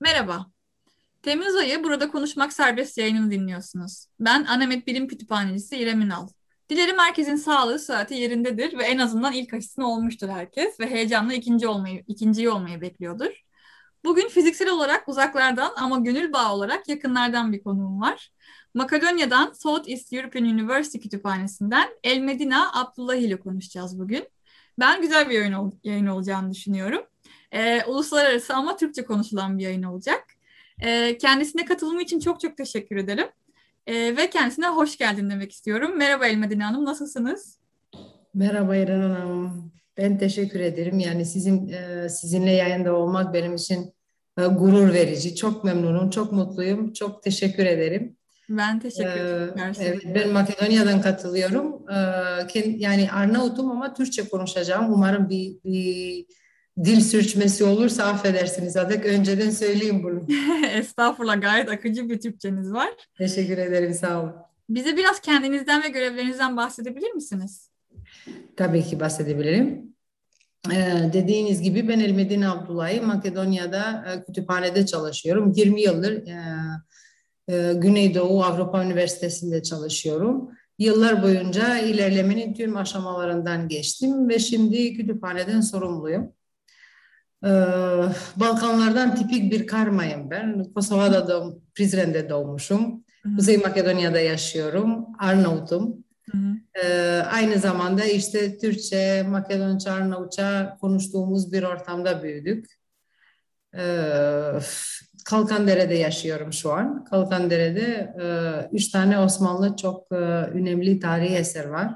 Merhaba. Temmuz ayı Burada Konuşmak Serbest yayınını dinliyorsunuz. Ben Anamet Bilim Kütüphanecisi İrem Ünal. Dilerim herkesin sağlığı, saati yerindedir ve en azından ilk aşısını olmuştur herkes ve heyecanla ikinci olmayı, ikinciyi olmayı bekliyordur. Bugün fiziksel olarak uzaklardan ama gönül bağı olarak yakınlardan bir konuğum var. Makedonya'dan South East European University Kütüphanesi'nden El Medina Abdullah ile konuşacağız bugün. Ben güzel bir yayın, yayın olacağını düşünüyorum. Ee, uluslararası ama Türkçe konuşulan bir yayın olacak. Ee, kendisine katılımı için çok çok teşekkür ederim. Ee, ve kendisine hoş geldin demek istiyorum. Merhaba Elmedine Hanım, nasılsınız? Merhaba İrem Hanım. Ben teşekkür ederim. Yani sizin e, sizinle yayında olmak benim için e, gurur verici. Çok memnunum, çok mutluyum. Çok teşekkür ederim. Ben teşekkür ederim. Ee, evet, ben Makedonya'dan katılıyorum. Yani Arnavut'um ama Türkçe konuşacağım. Umarım bir, bir dil sürçmesi olursa affedersiniz artık önceden söyleyeyim bunu. Estağfurullah gayet akıcı bir Türkçeniz var. Teşekkür ederim sağ olun. Bize biraz kendinizden ve görevlerinizden bahsedebilir misiniz? Tabii ki bahsedebilirim. Ee, dediğiniz gibi ben Elmedin Abdullahi Makedonya'da e, kütüphanede çalışıyorum. 20 yıldır e, e, Güneydoğu Avrupa Üniversitesi'nde çalışıyorum. Yıllar boyunca ilerlemenin tüm aşamalarından geçtim ve şimdi kütüphaneden sorumluyum. Ee, Balkanlardan tipik bir karmayım ben. Kosova'da doğum, Prizren'de doğmuşum. Hı-hı. Kuzey Makedonya'da yaşıyorum. Arnavut'um. Ee, aynı zamanda işte Türkçe, Makedonca, Arnavutça konuştuğumuz bir ortamda büyüdük. Ee, Kalkandere'de yaşıyorum şu an. Kalkandere'de e, üç tane Osmanlı çok e, önemli tarihi eser var.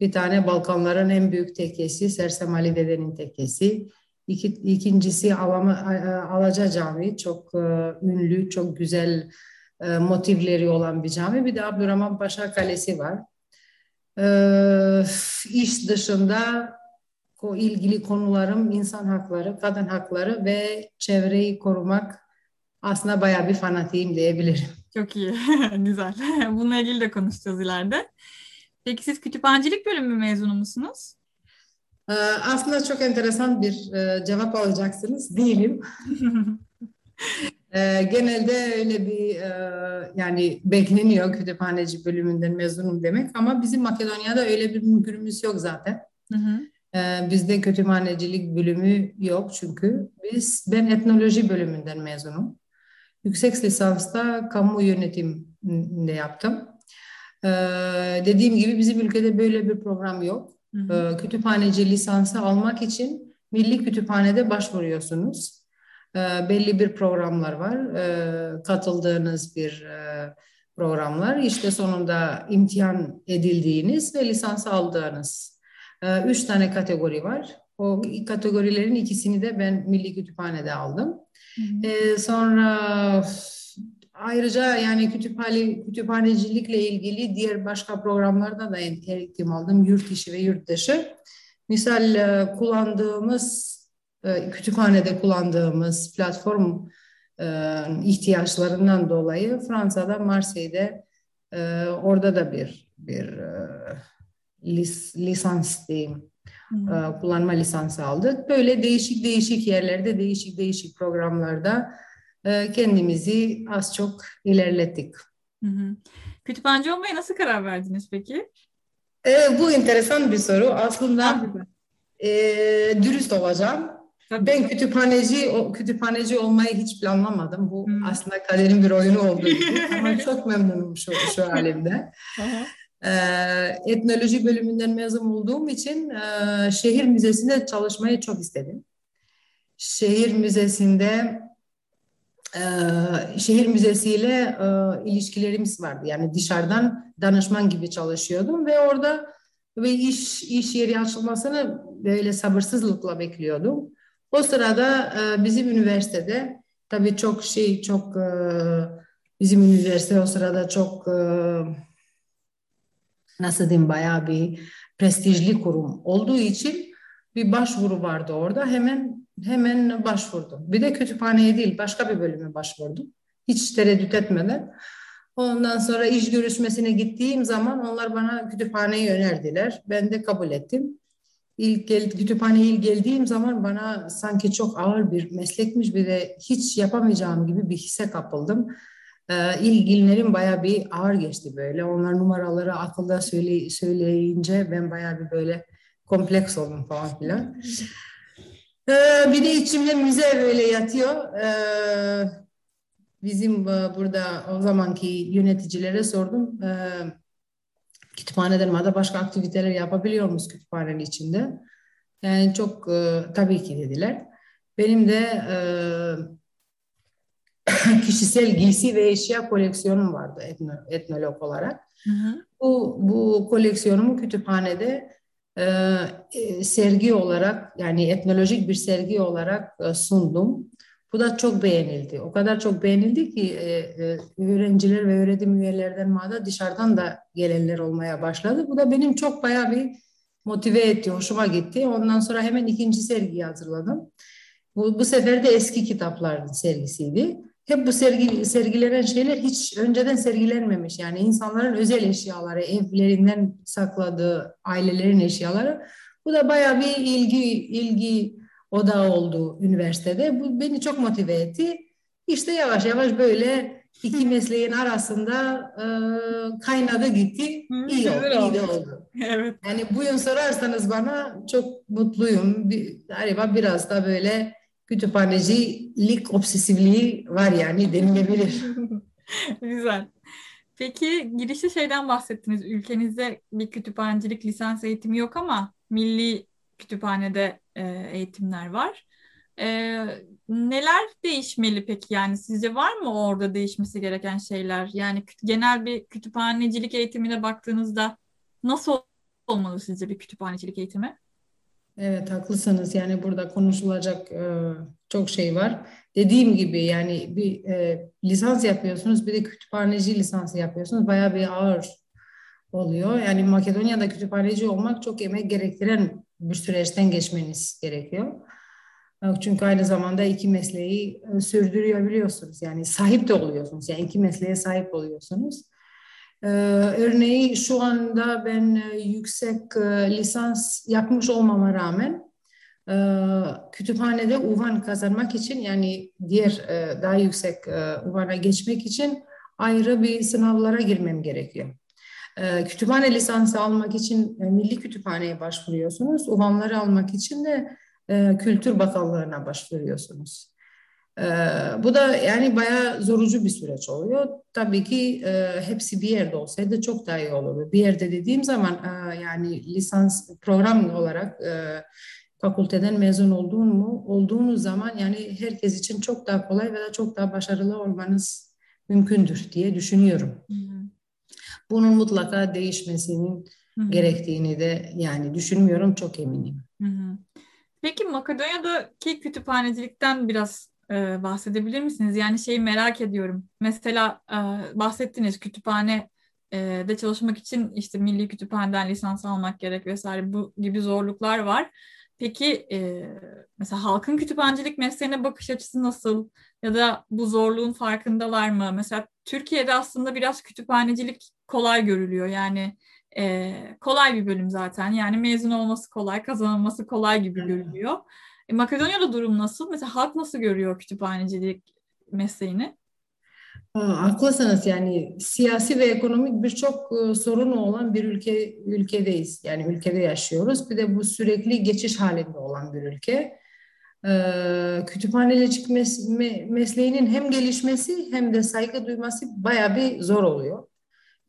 Bir tane Balkanların en büyük tekkesi, Sersem Ali Dede'nin tekkesi. İki, ikincisi Alaca Camii çok e, ünlü, çok güzel e, motifleri olan bir cami. Bir de Abdurrahman Paşa Kalesi var. E, iş dışında o ilgili konularım insan hakları, kadın hakları ve çevreyi korumak aslında bayağı bir fanatiyim diyebilirim. Çok iyi, güzel. Bununla ilgili de konuşacağız ileride. Peki siz kütüphanecilik bölümü mezunu musunuz? Ee, aslında çok enteresan bir e, cevap alacaksınız. Değilim. Ee, genelde öyle bir e, yani bekleniyor kütüphaneci bölümünden mezunum demek ama bizim Makedonya'da öyle bir mümkünümüz yok zaten. Hı hı. Ee, bizde kütüphanecilik bölümü yok çünkü biz ben etnoloji bölümünden mezunum. Yüksek lisansta kamu yönetiminde yaptım. dediğim gibi bizim ülkede böyle bir program yok. Hı. Kütüphaneci lisansı almak için Milli Kütüphane'de başvuruyorsunuz. Belli bir programlar var. Katıldığınız bir programlar. İşte sonunda imtihan edildiğiniz ve lisans aldığınız üç tane kategori var. O kategorilerin ikisini de ben Milli Kütüphane'de aldım. Hı hı. Sonra Ayrıca yani kütüphane, kütüphanecilikle ilgili diğer başka programlarda da eğitim aldım. Yurt içi ve yurt dışı. Misal e, kullandığımız, e, kütüphanede kullandığımız platform e, ihtiyaçlarından dolayı Fransa'da, Marseille'de orada da bir bir lis, lisans diyeyim. Hmm. kullanma lisansı aldık. Böyle değişik değişik yerlerde, değişik değişik programlarda kendimizi az çok ilerlettik. Hı hı. Kütüphaneci olmaya nasıl karar verdiniz peki? E, bu enteresan bir soru. Aslında e, dürüst olacağım. Tabii. Ben kütüphaneci kütüphaneci olmayı hiç planlamadım. Bu hmm. aslında kaderin bir oyunu gibi. Ama çok memnunum şu, şu halimde. e, etnoloji bölümünden mezun olduğum için e, şehir müzesinde çalışmayı çok istedim. Şehir müzesinde şehir müzesiyle e, ilişkilerimiz vardı. Yani dışarıdan danışman gibi çalışıyordum ve orada ve iş iş yeri açılmasını böyle sabırsızlıkla bekliyordum. O sırada e, bizim üniversitede tabii çok şey çok e, bizim üniversite o sırada çok e, nasıl diyeyim bayağı bir prestijli kurum olduğu için bir başvuru vardı orada. Hemen hemen başvurdum. Bir de kütüphaneye değil başka bir bölüme başvurdum. Hiç tereddüt etmeden. Ondan sonra iş görüşmesine gittiğim zaman onlar bana kütüphaneyi önerdiler. Ben de kabul ettim. ilk gel, kütüphaneye ilk geldiğim zaman bana sanki çok ağır bir meslekmiş bir de hiç yapamayacağım gibi bir hisse kapıldım. Ee, ilk günlerim bayağı bir ağır geçti böyle. Onlar numaraları akılda söyle, söyleyince ben bayağı bir böyle kompleks oldum falan filan. Ee, bir de içimde müze böyle yatıyor. Ee, bizim e, burada o zamanki yöneticilere sordum. Ee, kütüphaneden madde başka aktiviteler yapabiliyor muyuz kütüphanenin içinde? Yani çok e, tabii ki dediler. Benim de e, kişisel giysi ve eşya koleksiyonum vardı etno, etnolog olarak. Hı hı. Bu, bu koleksiyonumu kütüphanede e, e, sergi olarak yani etnolojik bir sergi olarak e, sundum. Bu da çok beğenildi. O kadar çok beğenildi ki e, e, öğrenciler ve öğretim üyelerden mağda dışarıdan da gelenler olmaya başladı. Bu da benim çok bayağı bir motive etti, hoşuma gitti. Ondan sonra hemen ikinci sergiyi hazırladım. Bu, bu sefer de eski kitapların sergisiydi. Hep bu sergi, sergilenen şeyler hiç önceden sergilenmemiş. Yani insanların özel eşyaları, evlerinden sakladığı ailelerin eşyaları. Bu da bayağı bir ilgi ilgi odağı oldu üniversitede. Bu beni çok motive etti. İşte yavaş yavaş böyle iki mesleğin arasında e, kaynadı gitti. İyi oldu, iyi de oldu. Evet. Yani bu yıl sorarsanız bana çok mutluyum. Bir, galiba biraz da böyle kütüphanecilik obsesifliği var yani denilebilir. Güzel. Peki girişte şeyden bahsettiniz. Ülkenizde bir kütüphanecilik lisans eğitimi yok ama milli kütüphanede e, eğitimler var. E, neler değişmeli peki yani sizce var mı orada değişmesi gereken şeyler? Yani genel bir kütüphanecilik eğitimine baktığınızda nasıl olmalı sizce bir kütüphanecilik eğitimi? Evet haklısınız yani burada konuşulacak e, çok şey var. Dediğim gibi yani bir e, lisans yapıyorsunuz bir de kütüphaneci lisansı yapıyorsunuz bayağı bir ağır oluyor. Yani Makedonya'da kütüphaneci olmak çok emek gerektiren bir süreçten geçmeniz gerekiyor. Çünkü aynı zamanda iki mesleği e, sürdürebiliyorsunuz. Yani sahip de oluyorsunuz. Yani iki mesleğe sahip oluyorsunuz. Ee, örneği şu anda ben e, yüksek e, lisans yapmış olmama rağmen e, kütüphanede uvan kazanmak için yani diğer e, daha yüksek uvana geçmek için ayrı bir sınavlara girmem gerekiyor. Kütüphane lisansı almak için Milli Kütüphane'ye başvuruyorsunuz. Uvanları almak için de Kültür Bakanlığı'na başvuruyorsunuz. E, bu da yani bayağı zorucu bir süreç oluyor. Tabii ki e, hepsi bir yerde olsaydı çok daha iyi olurdu. Bir yerde dediğim zaman e, yani lisans program olarak e, fakülteden mezun olduğun mu olduğunuz zaman yani herkes için çok daha kolay ve çok daha başarılı olmanız mümkündür diye düşünüyorum. Hı hı. Bunun mutlaka değişmesinin hı hı. gerektiğini de yani düşünmüyorum çok eminim. Hı hı. Peki Makedonya'daki kütüphanecilikten biraz e, bahsedebilir misiniz? Yani şeyi merak ediyorum. Mesela e, bahsettiniz kütüphane e, de çalışmak için işte Milli Kütüphaneden lisans almak gerek vesaire bu gibi zorluklar var. Peki e, mesela halkın kütüphanecilik mesleğine bakış açısı nasıl? Ya da bu zorluğun farkındalar mı? Mesela Türkiye'de aslında biraz kütüphanecilik kolay görülüyor. Yani e, kolay bir bölüm zaten. Yani mezun olması kolay, kazanılması kolay gibi görülüyor. E, Makedonya'da durum nasıl? Mesela halk nasıl görüyor kütüphanecilik mesleğini? haklısınız yani siyasi ve ekonomik birçok e, sorunu olan bir ülke ülkedeyiz. Yani ülkede yaşıyoruz. Bir de bu sürekli geçiş halinde olan bir ülke. Ee, kütüphanecilik mes mesleğinin hem gelişmesi hem de saygı duyması baya bir zor oluyor.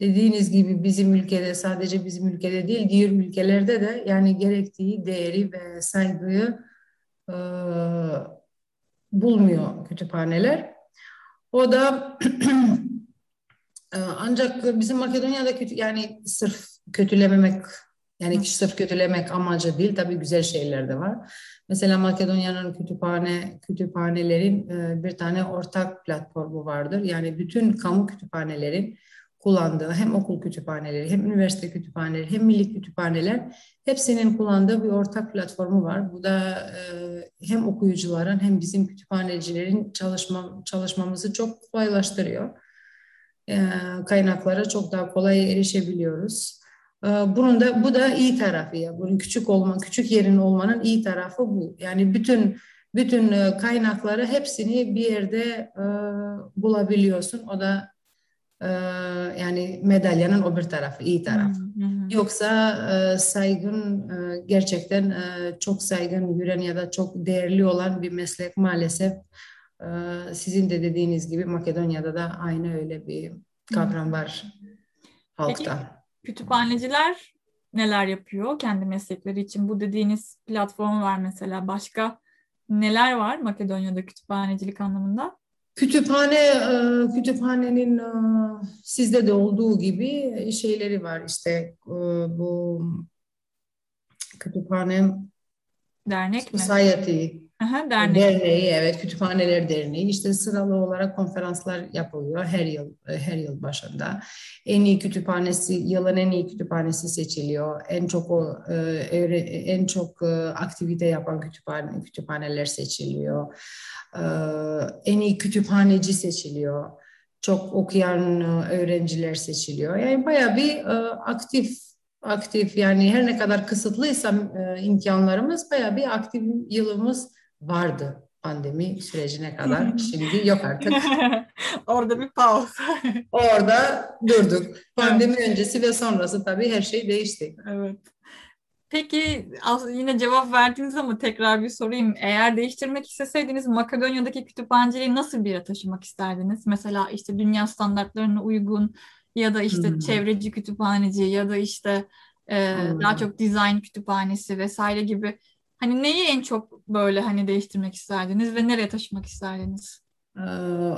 Dediğiniz gibi bizim ülkede sadece bizim ülkede değil diğer ülkelerde de yani gerektiği değeri ve saygıyı e, bulmuyor kütüphaneler. O da e, ancak bizim Makedonya'da kötü yani sırf kötülememek yani sırf kötülemek amacı değil tabii güzel şeyler de var. Mesela Makedonya'nın kütüphane kütüphanelerin e, bir tane ortak platformu vardır. Yani bütün kamu kütüphanelerin kullandığı hem okul kütüphaneleri hem üniversite kütüphaneleri hem milli kütüphaneler hepsinin kullandığı bir ortak platformu var. Bu da e, hem okuyucuların hem bizim kütüphanecilerin çalışma, çalışmamızı çok kolaylaştırıyor. E, kaynaklara çok daha kolay erişebiliyoruz. bunun da bu da iyi tarafı ya. Bunun küçük olma, küçük yerin olmanın iyi tarafı bu. Yani bütün bütün kaynakları hepsini bir yerde bulabiliyorsun. O da yani medalyanın o bir tarafı, iyi tarafı. Hı hı. Yoksa saygın gerçekten çok saygın gören ya da çok değerli olan bir meslek maalesef sizin de dediğiniz gibi Makedonya'da da aynı öyle bir kavram var halkta. Peki kütüphaneciler neler yapıyor kendi meslekleri için? Bu dediğiniz platform var mesela. Başka neler var Makedonya'da kütüphanecilik anlamında? Kütüphane, e, kütüphanenin e, sizde de olduğu gibi şeyleri var işte e, bu kütüphane Dernek mi? Society Aha, dernek. Derneği, evet Kütüphaneler Derneği işte sıralı olarak konferanslar yapılıyor her yıl her yıl başında. En iyi kütüphanesi, yılın en iyi kütüphanesi seçiliyor. En çok o en çok aktivite yapan kütüphane kütüphaneler seçiliyor. En iyi kütüphaneci seçiliyor. Çok okuyan öğrenciler seçiliyor. Yani bayağı bir aktif aktif yani her ne kadar kısıtlıysa e, imkanlarımız bayağı bir aktif yılımız vardı pandemi sürecine kadar. Şimdi yok artık. Orada bir pauz. Orada durduk. Pandemi öncesi ve sonrası tabii her şey değişti. Evet. Peki yine cevap verdiniz ama tekrar bir sorayım. Eğer değiştirmek isteseydiniz Makedonya'daki kütüphaneciliği nasıl bir yere taşımak isterdiniz? Mesela işte dünya standartlarına uygun ya da işte hmm. çevreci kütüphaneci ya da işte e, hmm. daha çok dizayn kütüphanesi vesaire gibi hani neyi en çok böyle hani değiştirmek isterdiniz ve nereye taşımak isterdiniz? Ee,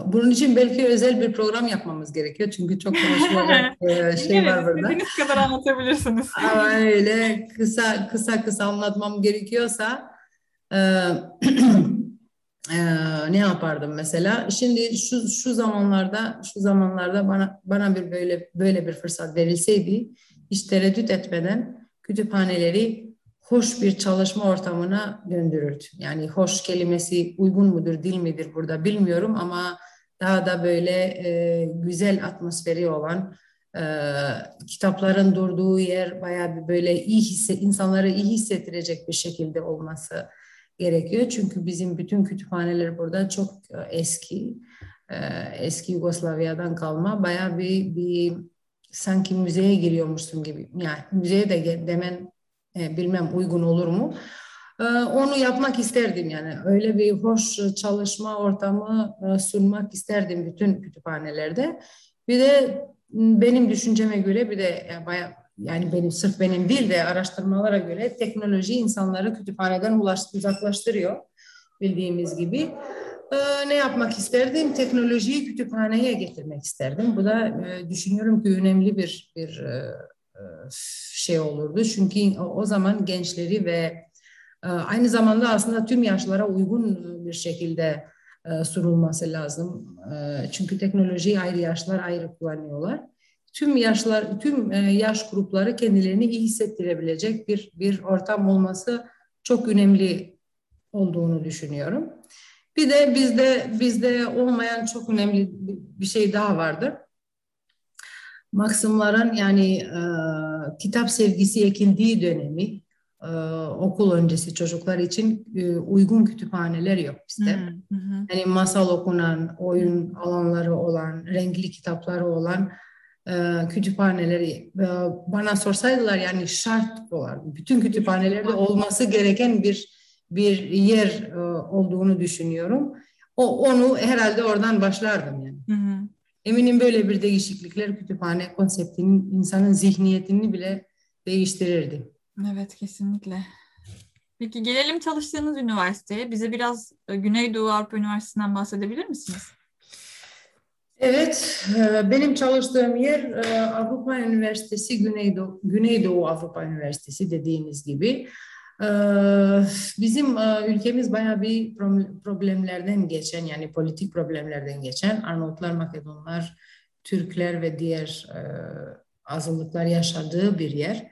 bunun için belki özel bir program yapmamız gerekiyor çünkü çok konuşulacak e, şey var burada. İstediğiniz kadar anlatabilirsiniz. Ama öyle kısa kısa kısa anlatmam gerekiyorsa e, e, ne yapardım mesela? Şimdi şu şu zamanlarda şu zamanlarda bana bana bir böyle böyle bir fırsat verilseydi hiç tereddüt etmeden kütüphaneleri hoş bir çalışma ortamına döndürürdü. Yani hoş kelimesi uygun mudur, dil midir burada bilmiyorum ama daha da böyle e, güzel atmosferi olan e, kitapların durduğu yer bayağı bir böyle iyi hisse, insanları iyi hissettirecek bir şekilde olması gerekiyor. Çünkü bizim bütün kütüphaneler burada çok e, eski, e, eski Yugoslavya'dan kalma bayağı bir, bir sanki müzeye giriyormuşsun gibi. Yani müzeye de demen e, bilmem uygun olur mu? onu yapmak isterdim yani. Öyle bir hoş çalışma ortamı sunmak isterdim bütün kütüphanelerde. Bir de benim düşünceme göre bir de yani bayağı yani benim sırf benim değil de araştırmalara göre teknoloji insanları kütüphaneden uzaklaştırıyor bildiğimiz gibi. Ee, ne yapmak isterdim? Teknolojiyi kütüphaneye getirmek isterdim. Bu da e, düşünüyorum ki önemli bir bir e, e şey olurdu. Çünkü o, zaman gençleri ve e, aynı zamanda aslında tüm yaşlara uygun bir şekilde e, sunulması lazım. E, çünkü teknolojiyi ayrı yaşlar ayrı kullanıyorlar tüm yaşlar, tüm e, yaş grupları kendilerini iyi hissettirebilecek bir bir ortam olması çok önemli olduğunu düşünüyorum. Bir de bizde bizde olmayan çok önemli bir şey daha vardır. Maksimların yani e, kitap sevgisi ekildiği dönemi e, okul öncesi çocuklar için e, uygun kütüphaneler yok bizde. Hı hı. Yani masal okunan, oyun alanları olan, renkli kitapları olan e, kütüphaneleri e, bana sorsaydılar yani şart olan bütün kütüphanelerde olması gereken bir bir yer e, olduğunu düşünüyorum. O onu herhalde oradan başlardım yani. Hı hı. Eminim böyle bir değişiklikler kütüphane konseptinin insanın zihniyetini bile değiştirirdi. Evet kesinlikle. Peki gelelim çalıştığınız üniversiteye. Bize biraz Güneydoğu Avrupa Üniversitesi'nden bahsedebilir misiniz? Evet, e, benim çalıştığım yer e, Avrupa Üniversitesi, Güneydoğu, Güneydoğu Avrupa Üniversitesi dediğiniz gibi. E, bizim ülkemiz bayağı bir problemlerden geçen, yani politik problemlerden geçen Arnavutlar, Makedonlar, Türkler ve diğer azınlıklar yaşadığı bir yer.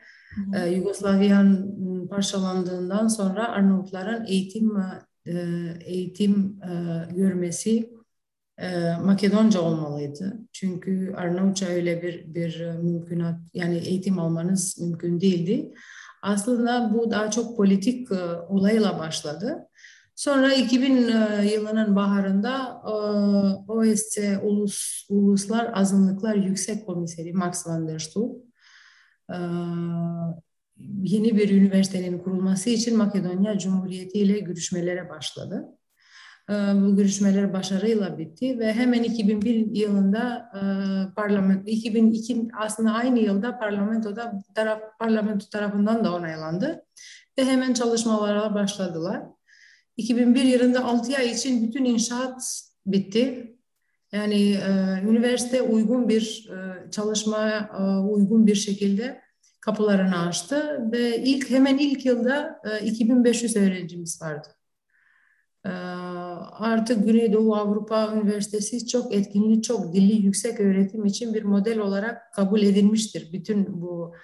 Hı Yugoslavya'nın parçalandığından sonra Arnavutların eğitim eğitim görmesi e, Makedonca olmalıydı. Çünkü Arnavutça öyle bir bir mümkünat yani eğitim almanız mümkün değildi. Aslında bu daha çok politik e, olayla başladı. Sonra 2000 e, yılının baharında OSCE Ulus, Uluslar Azınlıklar Yüksek Komiseri Max van der Stoel e, yeni bir üniversitenin kurulması için Makedonya Cumhuriyeti ile görüşmelere başladı. Ee, bu görüşmeler başarıyla bitti ve hemen 2001 yılında e, parlament 2002 aslında aynı yılda parlamentoda taraf parlamento tarafından da onaylandı ve hemen çalışmalara başladılar. 2001 yılında 6 ay için bütün inşaat bitti. Yani e, üniversite uygun bir e, çalışmaya e, uygun bir şekilde kapılarını açtı ve ilk hemen ilk yılda e, 2500 öğrencimiz vardı. E, artık Güneydoğu Avrupa Üniversitesi çok etkinli, çok dilli yüksek öğretim için bir model olarak kabul edilmiştir bütün bu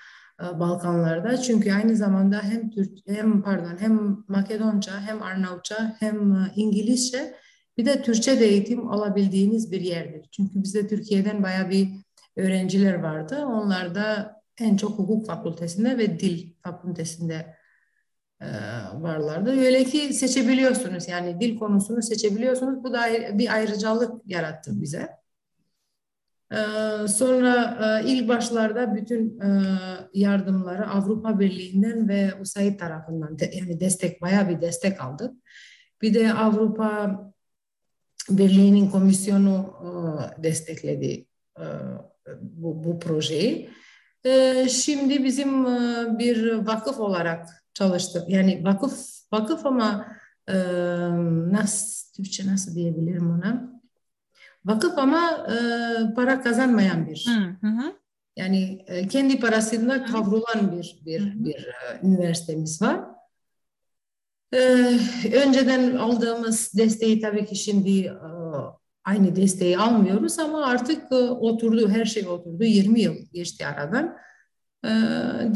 e, Balkanlarda. Çünkü aynı zamanda hem Türk hem pardon hem Makedonca hem Arnavutça hem e, İngilizce bir de Türkçe de eğitim alabildiğiniz bir yerdir. Çünkü bizde Türkiye'den baya bir öğrenciler vardı. Onlar da en çok hukuk fakültesinde ve dil fakültesinde varlardı. Öyle ki seçebiliyorsunuz yani dil konusunu seçebiliyorsunuz. Bu da bir ayrıcalık yarattı bize. E, sonra e, ilk başlarda bütün e, yardımları Avrupa Birliği'nden ve USAID tarafından yani destek bayağı bir destek aldık. Bir de Avrupa Birliği'nin komisyonu e, destekledi bu, bu projeyi. E, şimdi bizim bir vakıf olarak çalıştık. Yani vakıf vakıf ama e, nasıl Türkçe nasıl diyebilirim ona? Vakıf ama e, para kazanmayan bir. Hı hı. Yani e, kendi parasında kavrulan bir bir hı hı. bir e, üniversitemiz var. Ee, önceden aldığımız desteği tabii ki şimdi e, aynı desteği almıyoruz ama artık e, oturdu, her şey oturdu. 20 yıl geçti aradan. Ee,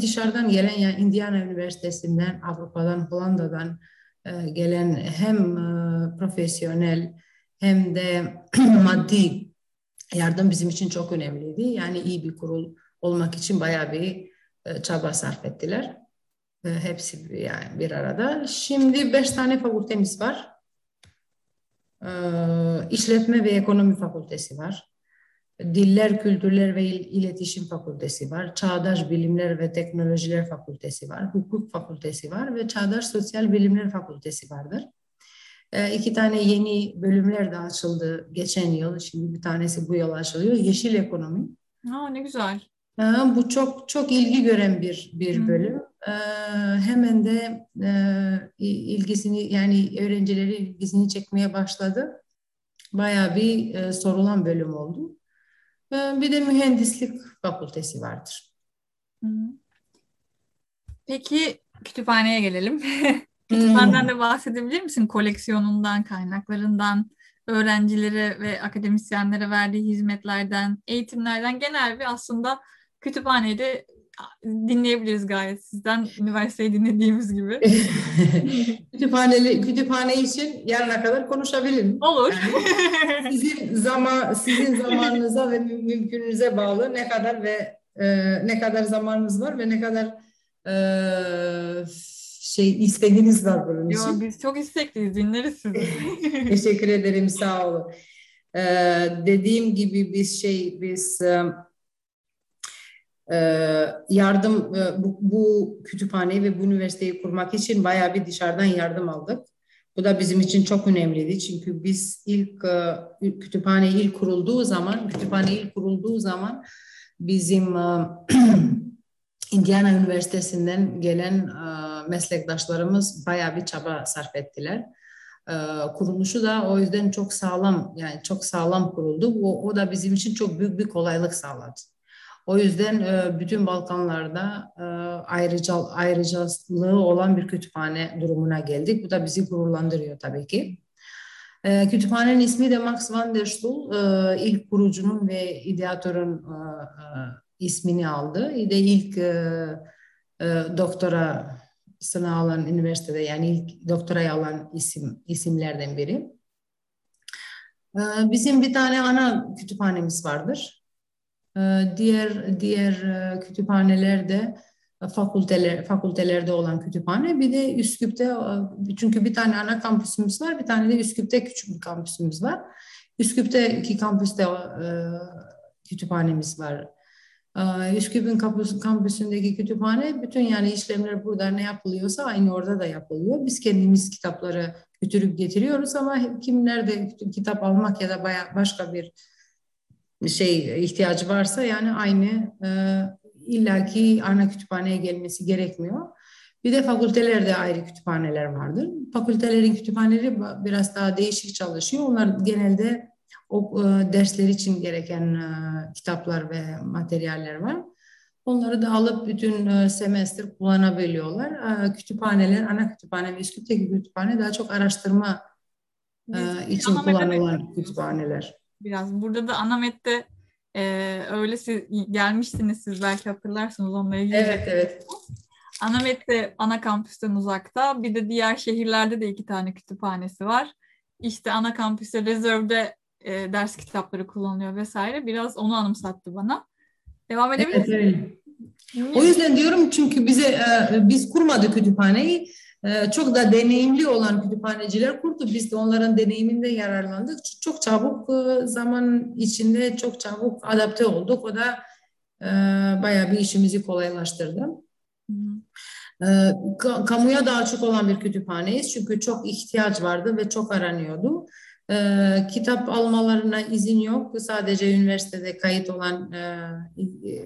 dışarıdan gelen yani Indiana Üniversitesi'nden, Avrupa'dan, Hollanda'dan e, gelen hem e, profesyonel hem de maddi yardım bizim için çok önemliydi. Yani iyi bir kurul olmak için bayağı bir e, çaba sarf ettiler. Hepsi yani bir arada. Şimdi beş tane fakültemiz var. İşletme ve Ekonomi Fakültesi var. Diller, Kültürler ve İletişim Fakültesi var. Çağdaş Bilimler ve Teknolojiler Fakültesi var. Hukuk Fakültesi var ve Çağdaş Sosyal Bilimler Fakültesi vardır. E, iki tane yeni bölümler de açıldı geçen yıl. Şimdi bir tanesi bu yıl açılıyor. Yeşil Ekonomi. Aa, ne güzel. E, bu çok çok ilgi gören bir bir bölüm. E, hemen de e, ilgisini yani öğrencileri ilgisini çekmeye başladı. Bayağı bir e, sorulan bölüm oldu. Ee, bir de mühendislik fakültesi vardır. Peki kütüphaneye gelelim. Kütüphaneden de bahsedebilir misin? Koleksiyonundan, kaynaklarından, öğrencilere ve akademisyenlere verdiği hizmetlerden, eğitimlerden genel bir aslında kütüphanede dinleyebiliriz gayet sizden üniversiteyi dinlediğimiz gibi. Kütüphaneli, kütüphane için yarına kadar konuşabilirim. Olur. Yani sizin zaman sizin zamanınıza ve mümkününüze bağlı ne kadar ve e, ne kadar zamanınız var ve ne kadar e, şey istediğiniz var bunun için. Yo, biz çok istekliyiz. Dinleriz sizi. Teşekkür ederim. Sağ olun. Ee, dediğim gibi biz şey biz ee, yardım e, bu, bu kütüphaneyi ve bu üniversiteyi kurmak için bayağı bir dışarıdan yardım aldık. Bu da bizim için çok önemliydi çünkü biz ilk e, kütüphane ilk kurulduğu zaman, kütüphane ilk kurulduğu zaman bizim e, Indiana Üniversitesi'nden gelen meslektaşlarımız bayağı bir çaba sarf ettiler. Kuruluşu da o yüzden çok sağlam yani çok sağlam kuruldu. O, o da bizim için çok büyük bir kolaylık sağladı. O yüzden e, bütün Balkanlarda e, ayrıca ayrıcalığı olan bir kütüphane durumuna geldik. Bu da bizi gururlandırıyor tabii ki. E, kütüphanenin ismi de Max van der Stoel. ilk kurucunun ve ideatörün ismini aldı. De ilk doktora sınav alan üniversitede yani ilk doktorayı alan isim isimlerden biri. Bizim bir tane ana kütüphanemiz vardır. Diğer diğer kütüphanelerde fakülteler fakültelerde olan kütüphane bir de Üsküp'te çünkü bir tane ana kampüsümüz var bir tane de Üsküp'te küçük bir kampüsümüz var. Üsküp'teki kampüste e, kütüphanemiz var. E, Üsküp'ün kampüs, kampüsündeki kütüphane bütün yani işlemler burada ne yapılıyorsa aynı orada da yapılıyor. Biz kendimiz kitapları götürüp getiriyoruz ama kim nerede kitap almak ya da başka bir şey ihtiyacı varsa yani aynı e, illaki ana kütüphaneye gelmesi gerekmiyor. Bir de fakültelerde ayrı kütüphaneler vardır. Fakültelerin kütüphaneleri biraz daha değişik çalışıyor. Onlar genelde o e, dersler için gereken e, kitaplar ve materyaller var. Onları da alıp bütün e, semestr kullanabiliyorlar. E, kütüphaneler, ana kütüphane ve Üsküp'teki kütüphane daha çok araştırma e, için kullanılan kütüphaneler. Biraz burada da Anamet'te e, öyle siz, gelmiştiniz siz belki hatırlarsınız onunla ilgili. Evet, evet. Anamet de ana kampüsten uzakta. Bir de diğer şehirlerde de iki tane kütüphanesi var. İşte ana kampüste rezervde e, ders kitapları kullanılıyor vesaire. Biraz onu anımsattı bana. Devam edebilir evet, evet. O yüzden diyorum çünkü bize e, biz kurmadık kütüphaneyi. E, çok da deneyimli olan kütüphaneciler kurdu. Biz de onların deneyiminde yararlandık. Çok çabuk e, zaman içinde çok çabuk adapte olduk. O da e, bayağı bir işimizi kolaylaştırdı. Ee, kamuya daha çok olan bir kütüphaneyiz çünkü çok ihtiyaç vardı ve çok aranıyordu. Ee, kitap almalarına izin yok. Sadece üniversitede kayıt olan e,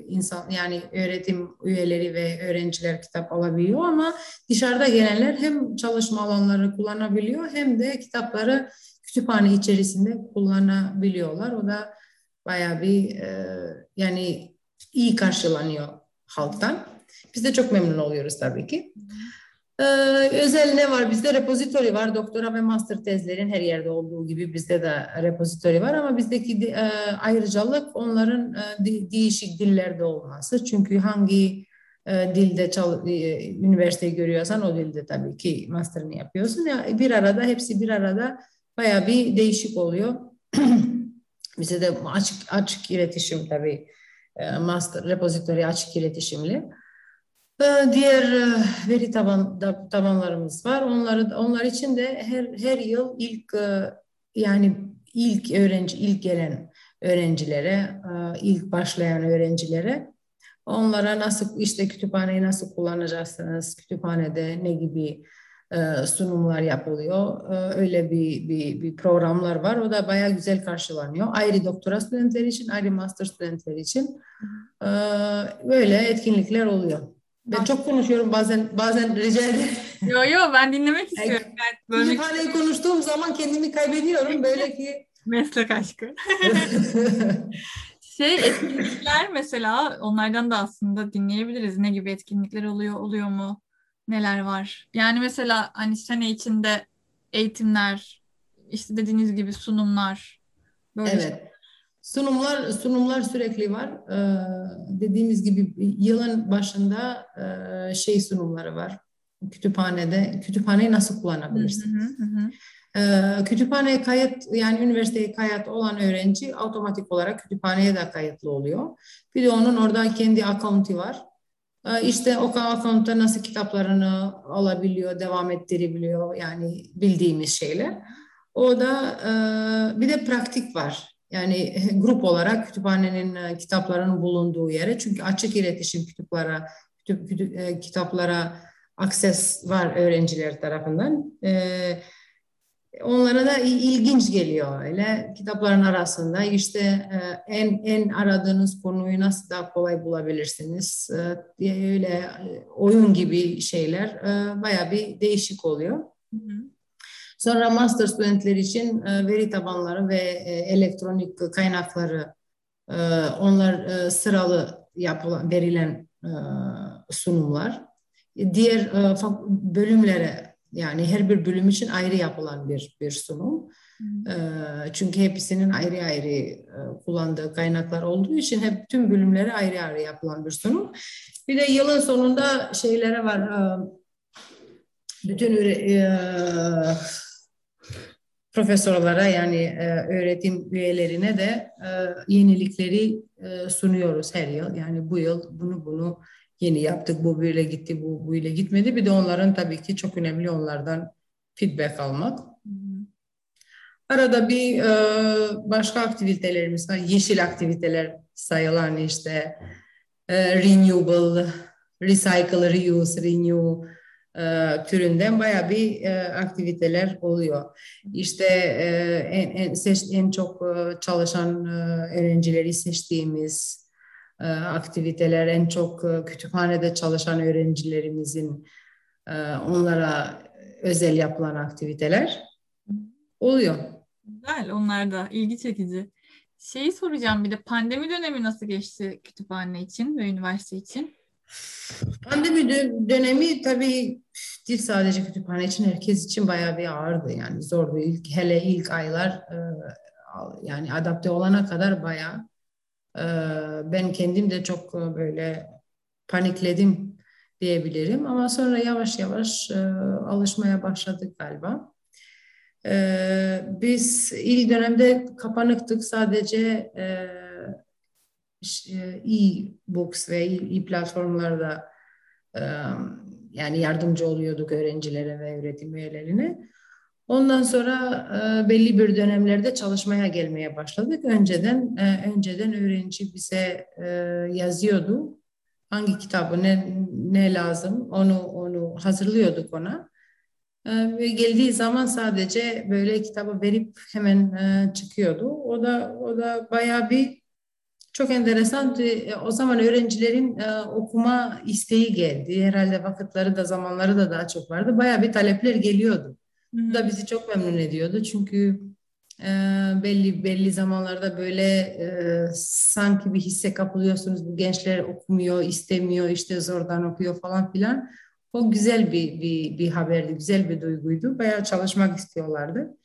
insan yani öğretim üyeleri ve öğrenciler kitap alabiliyor ama dışarıda gelenler hem çalışma alanları kullanabiliyor hem de kitapları kütüphane içerisinde kullanabiliyorlar. O da bayağı bir e, yani iyi karşılanıyor halktan. Biz de çok memnun oluyoruz tabii ki. Ee, özel ne var? Bizde repository var. Doktora ve master tezlerin her yerde olduğu gibi bizde de repository var ama bizdeki e, ayrıcalık onların e, değişik dillerde olması. Çünkü hangi e, dilde çal, e, üniversiteyi görüyorsan o dilde tabii ki master'ını yapıyorsun. Ya, bir arada hepsi bir arada baya bir değişik oluyor. Bize de açık açık iletişim tabii. E, master repository açık iletişimli. Ee, diğer e, veri taban, tabanlarımız var. Onları onlar için de her her yıl ilk e, yani ilk öğrenci ilk gelen öğrencilere, e, ilk başlayan öğrencilere onlara nasıl işte kütüphaneyi nasıl kullanacaksınız, kütüphanede ne gibi sunumlar yapılıyor. Öyle bir, bir, bir programlar var. O da bayağı güzel karşılanıyor. Ayrı doktora studentleri için, ayrı master studentleri için böyle etkinlikler oluyor. Ben çok konuşuyorum bazen bazen rica ederim. Yo yo ben dinlemek istiyorum. Yani, böyle... Kütüphaneyi konuştuğum zaman kendimi kaybediyorum böyle ki. Meslek aşkı. şey etkinlikler mesela onlardan da aslında dinleyebiliriz. Ne gibi etkinlikler oluyor oluyor mu? Neler var? Yani mesela hani sene içinde eğitimler, işte dediğiniz gibi sunumlar. Böyle evet. Sunumlar sunumlar sürekli var. Ee, dediğimiz gibi yılın başında e, şey sunumları var. Kütüphanede kütüphaneyi nasıl kullanabilirsiniz? Hı hı hı. Ee, kütüphaneye kayıt yani üniversiteye kayıt olan öğrenci otomatik olarak kütüphaneye de kayıtlı oluyor. Bir de onun orada kendi akauntu var. Ee, işte o akauntta nasıl kitaplarını alabiliyor, devam ettirebiliyor yani bildiğimiz şeyler. O da e, bir de praktik var. Yani grup olarak kütüphanenin e, kitaplarının bulunduğu yere çünkü açık iletişim kitaplara kütüp, kütüp, e, kitaplara akses var öğrenciler tarafından. E, onlara da ilginç geliyor öyle kitapların arasında işte e, en en aradığınız konuyu nasıl daha kolay bulabilirsiniz diye öyle oyun gibi şeyler baya bir değişik oluyor. Hı hı. Sonra master studentler için e, veri tabanları ve e, elektronik kaynakları e, onlar sıralı yapılan verilen sunumlar. Diğer bölümlere yani her bir bölüm için ayrı yapılan bir bir sunum. Çünkü hepsinin ayrı ayrı kullandığı kaynaklar olduğu için hep tüm bölümlere ayrı ayrı yapılan bir sunum. Bir de yılın sonunda şeylere var. Bütün profesörlere yani öğretim üyelerine de yenilikleri sunuyoruz her yıl. Yani bu yıl bunu bunu yeni yaptık, bu böyle gitti, bu böyle gitmedi. Bir de onların tabii ki çok önemli onlardan feedback almak. Arada bir e, başka aktivitelerimiz var. Yeşil aktiviteler sayılan işte e, renewable, recycle, reuse, renew e, türünden baya bir e, aktiviteler oluyor. İşte e, en, en, seç, en çok e, çalışan e, öğrencileri seçtiğimiz e, aktiviteler, en çok e, kütüphanede çalışan öğrencilerimizin e, onlara özel yapılan aktiviteler oluyor. Güzel, onlar da ilgi çekici. Şeyi soracağım bir de pandemi dönemi nasıl geçti kütüphane için ve üniversite için? Pandemi dönemi tabii değil sadece kütüphane için herkes için bayağı bir ağırdı yani. Zordu ilk hele ilk aylar e, yani adapte olana kadar bayağı e, ben kendim de çok böyle panikledim diyebilirim. Ama sonra yavaş yavaş e, alışmaya başladık galiba. Biz ilk dönemde kapanıktık. Sadece e-books ve e-platformlarda yani yardımcı oluyorduk öğrencilere ve öğretim üyelerine. Ondan sonra belli bir dönemlerde çalışmaya gelmeye başladık. Önceden önceden öğrenci bize yazıyordu. Hangi kitabı ne ne lazım onu onu hazırlıyorduk ona. Ve geldiği zaman sadece böyle kitabı verip hemen çıkıyordu. O da o da bayağı bir çok enteresan. E, o zaman öğrencilerin e, okuma isteği geldi. Herhalde vakitleri de zamanları da daha çok vardı. Bayağı bir talepler geliyordu. Bu da bizi çok memnun ediyordu. Çünkü e, belli belli zamanlarda böyle e, sanki bir hisse kapılıyorsunuz. Bu gençler okumuyor, istemiyor, işte zordan okuyor falan filan. O güzel bir, bir, bir haberdi, güzel bir duyguydu. Bayağı çalışmak istiyorlardı.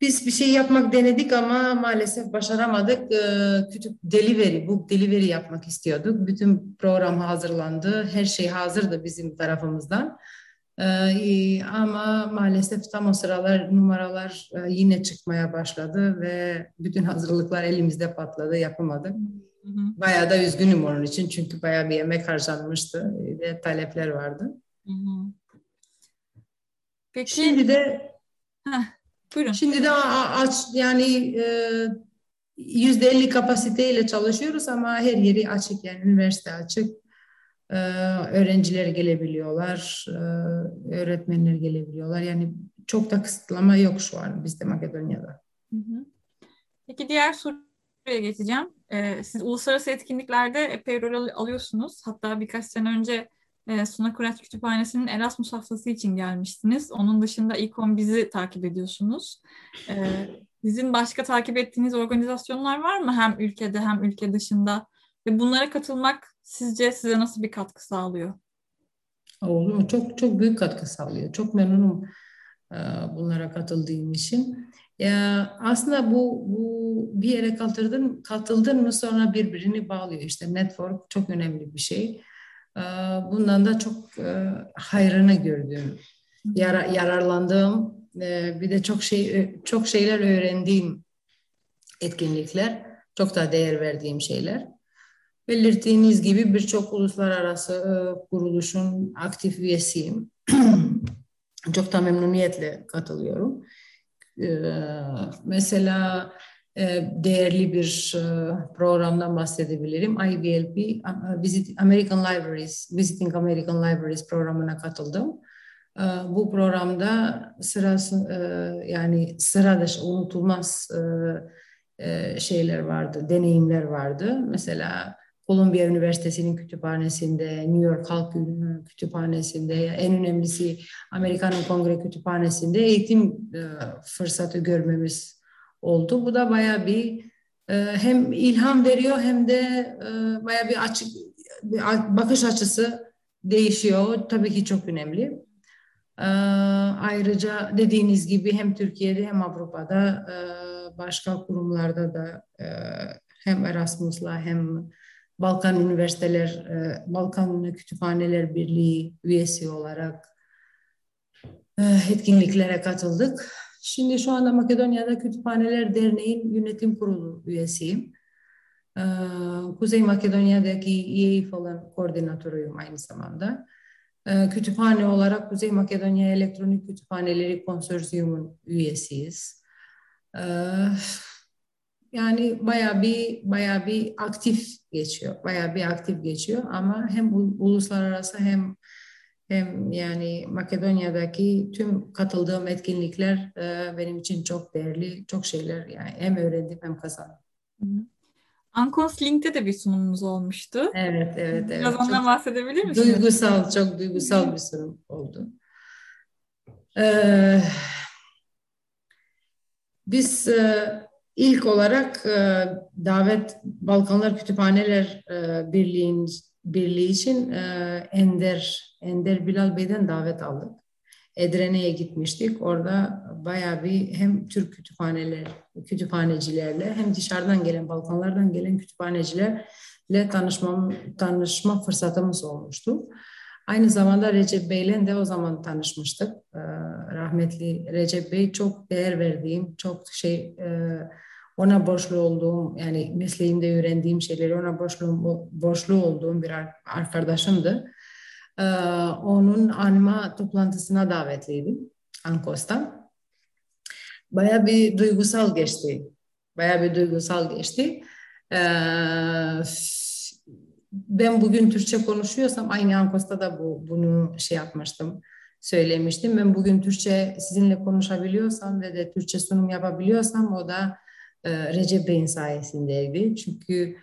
Biz bir şey yapmak denedik ama maalesef başaramadık. Ee, kütüp delivery, book delivery yapmak istiyorduk. Bütün program hazırlandı. Her şey hazırdı bizim tarafımızdan. Ee, ama maalesef tam o sıralar numaralar e, yine çıkmaya başladı ve bütün hazırlıklar elimizde patladı, yapamadık. Bayağı da üzgünüm onun için çünkü bayağı bir emek harcanmıştı ve talepler vardı. Peki. Şimdi de Heh. Buyurun. Şimdi de aç yani e, yüzde elli kapasiteyle çalışıyoruz ama her yeri açık yani üniversite açık. Ee, öğrenciler gelebiliyorlar, e, öğretmenler gelebiliyorlar. Yani çok da kısıtlama yok şu an bizde Makedonya'da. Peki diğer soruya geçeceğim. Ee, siz uluslararası etkinliklerde epey rol alıyorsunuz. Hatta birkaç sene önce e, Suna Kurat Kütüphanesi'nin Erasmus haftası için gelmiştiniz. Onun dışında İKON bizi takip ediyorsunuz. E, sizin başka takip ettiğiniz organizasyonlar var mı? Hem ülkede hem ülke dışında. Ve bunlara katılmak sizce size nasıl bir katkı sağlıyor? Olur mu? Çok çok büyük katkı sağlıyor. Çok memnunum e, bunlara katıldığım için. Ya aslında bu bu bir yere katıldın katıldın mı sonra birbirini bağlıyor. İşte network çok önemli bir şey. Ee, bundan da çok e, hayrını gördüm. Yara, yararlandığım e, bir de çok şey çok şeyler öğrendiğim etkinlikler, çok da değer verdiğim şeyler. Belirttiğiniz gibi birçok uluslararası e, kuruluşun aktif üyesiyim. çok da memnuniyetle katılıyorum. Mesela e, değerli bir e, programdan bahsedebilirim. IVLP, Visit American Libraries, Visiting American Libraries programına katıldım. E, bu programda sırası yani sıra dışı unutulmaz şeyler vardı, deneyimler vardı. Mesela Columbia Üniversitesi'nin kütüphanesinde, New York Halk Kütüphanesi'nde, en önemlisi Amerika'nın Kongre Kütüphanesi'nde eğitim fırsatı görmemiz oldu. Bu da baya bir e, hem ilham veriyor hem de e, baya bir açık bir bakış açısı değişiyor. Tabii ki çok önemli. E, ayrıca dediğiniz gibi hem Türkiye'de hem Avrupa'da başka kurumlarda da hem Erasmus'la hem Balkan Üniversiteler, Balkan Kütüphaneler Birliği üyesi olarak etkinliklere katıldık. Şimdi şu anda Makedonya'da Kütüphaneler Derneği'nin yönetim kurulu üyesiyim. Ee, Kuzey Makedonya'daki EAF olan koordinatörüyüm aynı zamanda. Ee, kütüphane olarak Kuzey Makedonya Elektronik Kütüphaneleri Konsorsiyumun üyesiyiz. Ee, yani baya bir baya bir aktif geçiyor. Baya bir aktif geçiyor ama hem uluslararası hem hem yani Makedonya'daki tüm katıldığım etkinlikler e, benim için çok değerli, çok şeyler yani hem öğrendim hem kazandım. Ankons Link'te de bir sunumumuz olmuştu. Evet, evet, evet. Biraz ondan bahsedebilir misiniz? Duygusal, çok duygusal bir sunum oldu. Ee, biz e, ilk olarak e, davet Balkanlar Kütüphaneler e, Birliği'nin Birliği için e, Ender Ender Bilal Bey'den davet aldık. Edrene'ye gitmiştik. Orada bayağı bir hem Türk kütüphaneler, kütüphanecilerle hem dışarıdan gelen, Balkanlardan gelen kütüphanecilerle tanışma, tanışma fırsatımız olmuştu. Aynı zamanda Recep Bey'le de o zaman tanışmıştık. Ee, rahmetli Recep Bey çok değer verdiğim, çok şey e, ona borçlu olduğum yani mesleğimde öğrendiğim şeyleri ona borçlu, borçlu olduğum bir arkadaşımdı. Ee, onun anma toplantısına davetliydim Ankos'tan. Baya bir duygusal geçti. Baya bir duygusal geçti. Ee, ben bugün Türkçe konuşuyorsam aynı Ankos'ta da bu bunu şey yapmıştım söylemiştim. Ben bugün Türkçe sizinle konuşabiliyorsam ve de Türkçe sunum yapabiliyorsam o da e, Recep Bey'in sayesindeydi. Çünkü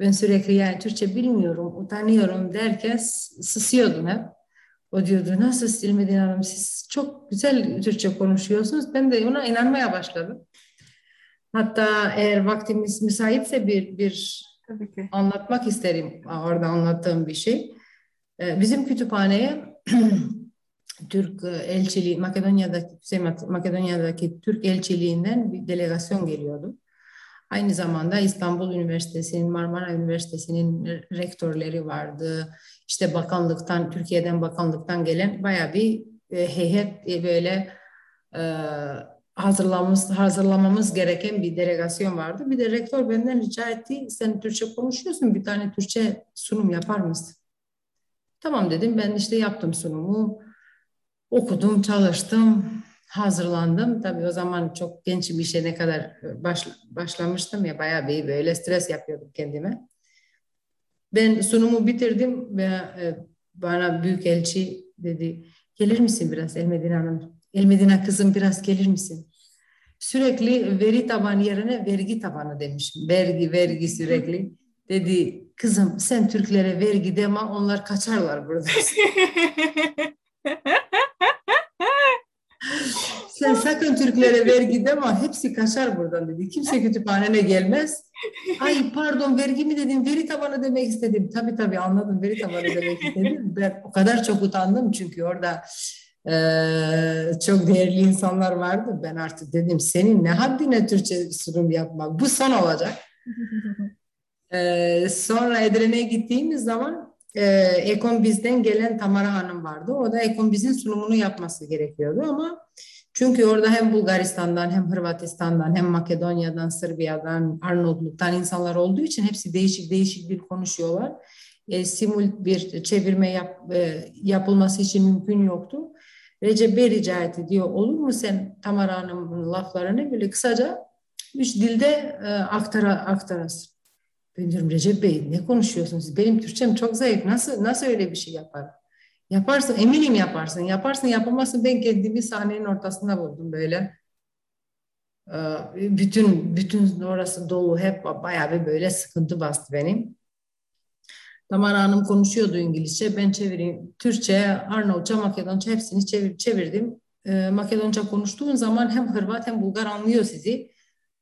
ben sürekli yani Türkçe bilmiyorum, utanıyorum derken sısıyordum hep. O diyordu nasıl Silmedin Hanım siz çok güzel Türkçe konuşuyorsunuz. Ben de ona inanmaya başladım. Hatta eğer vaktimiz müsaitse bir, bir Tabii ki. anlatmak isterim orada anlattığım bir şey. E, bizim kütüphaneye Türk elçiliği, Makedonya'daki, Makedonya'daki Türk elçiliğinden bir delegasyon geliyordu. Aynı zamanda İstanbul Üniversitesi'nin, Marmara Üniversitesi'nin rektörleri vardı. İşte bakanlıktan, Türkiye'den bakanlıktan gelen baya bir e, heyet e, böyle e, hazırlamamız, hazırlamamız gereken bir delegasyon vardı. Bir de rektör benden rica etti, sen Türkçe konuşuyorsun, bir tane Türkçe sunum yapar mısın? Tamam dedim, ben işte yaptım sunumu, okudum, çalıştım, hazırlandım. Tabii o zaman çok genç bir şey ne kadar e, baş, başlamıştım ya bayağı bir böyle stres yapıyordum kendime. Ben sunumu bitirdim ve e, bana büyük elçi dedi gelir misin biraz Elmedine Hanım? Elmedine kızım biraz gelir misin? Sürekli veri tabanı yerine vergi tabanı demişim. Vergi, vergi sürekli. Dedi kızım sen Türklere vergi deme onlar kaçarlar burada. Sen sakın Türklere vergi deme hepsi kaçar buradan dedi. Kimse kütüphanene gelmez. Ay pardon vergi mi dedim veri tabanı demek istedim. Tabii tabii anladım veri tabanı demek istedim. Ben o kadar çok utandım çünkü orada e, çok değerli insanlar vardı. Ben artık dedim senin ne haddine Türkçe sunum yapmak bu son olacak. e, sonra Edirne'ye gittiğimiz zaman e, bizden gelen Tamara Hanım vardı. O da Ekon bizin sunumunu yapması gerekiyordu ama çünkü orada hem Bulgaristan'dan hem Hırvatistan'dan hem Makedonya'dan, Sırbiyadan, Arnavutluk'tan insanlar olduğu için hepsi değişik değişik bir konuşuyorlar. E, simul bir çevirme yap, e, yapılması için mümkün yoktu. Recep Bey rica etti diyor olur mu sen Tamara Hanım'ın laflarını böyle kısaca üç dilde e, aktara, aktarasın. Ben diyorum Recep Bey ne konuşuyorsunuz? Benim Türkçem çok zayıf. Nasıl nasıl öyle bir şey yapar? Yaparsın, eminim yaparsın. Yaparsın, yapamazsın. Ben kendimi sahnenin ortasında buldum böyle. Ee, bütün bütün orası dolu hep bayağı bir böyle sıkıntı bastı benim. Tamara Hanım konuşuyordu İngilizce. Ben çevireyim. Türkçe, Arnavutça, Makedonca hepsini çevir, çevirdim. Ee, Makedonca konuştuğun zaman hem Hırvat hem Bulgar anlıyor sizi.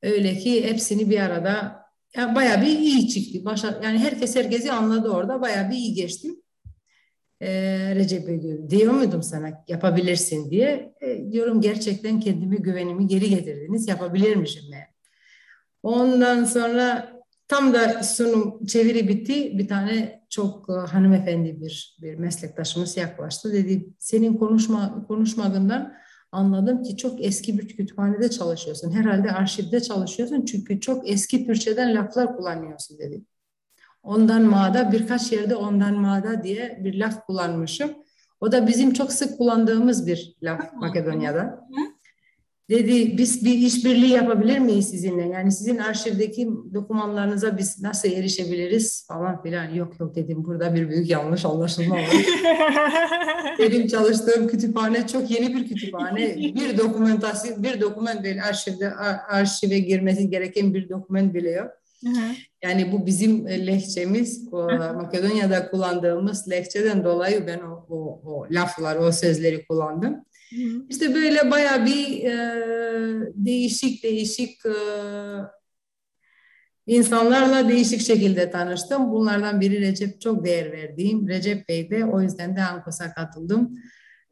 Öyle ki hepsini bir arada yani bayağı bir iyi çıktı. Başa, yani herkes herkesi anladı orada. Bayağı bir iyi geçtim e, Recep Bey diyor, diyor muydum sana yapabilirsin diye. E, diyorum gerçekten kendimi güvenimi geri getirdiniz yapabilirmişim yani. Ondan sonra tam da sunum çeviri bitti. Bir tane çok e, hanımefendi bir bir meslektaşımız yaklaştı. Dedi senin konuşma konuşmadığından anladım ki çok eski bir kütüphanede çalışıyorsun. Herhalde arşivde çalışıyorsun çünkü çok eski Türkçeden laflar kullanıyorsun dedi. Ondan mağda birkaç yerde ondan mağda diye bir laf kullanmışım. O da bizim çok sık kullandığımız bir laf Makedonya'da. Dedi biz bir işbirliği yapabilir miyiz sizinle? Yani sizin arşivdeki dokümanlarınıza biz nasıl erişebiliriz falan filan. Yok yok dedim burada bir büyük yanlış anlaşılma var. Benim çalıştığım kütüphane çok yeni bir kütüphane. Bir dokumentasyon, bir doküman değil arşivde arşive girmesi gereken bir doküman bile yok. Yani bu bizim lehçemiz, o Makedonya'da kullandığımız lehçeden dolayı ben o, o, o laflar, o sözleri kullandım. İşte böyle baya bir e, değişik değişik e, insanlarla değişik şekilde tanıştım. Bunlardan biri Recep çok değer verdiğim Recep Bey'de. O yüzden de Ankos'a katıldım.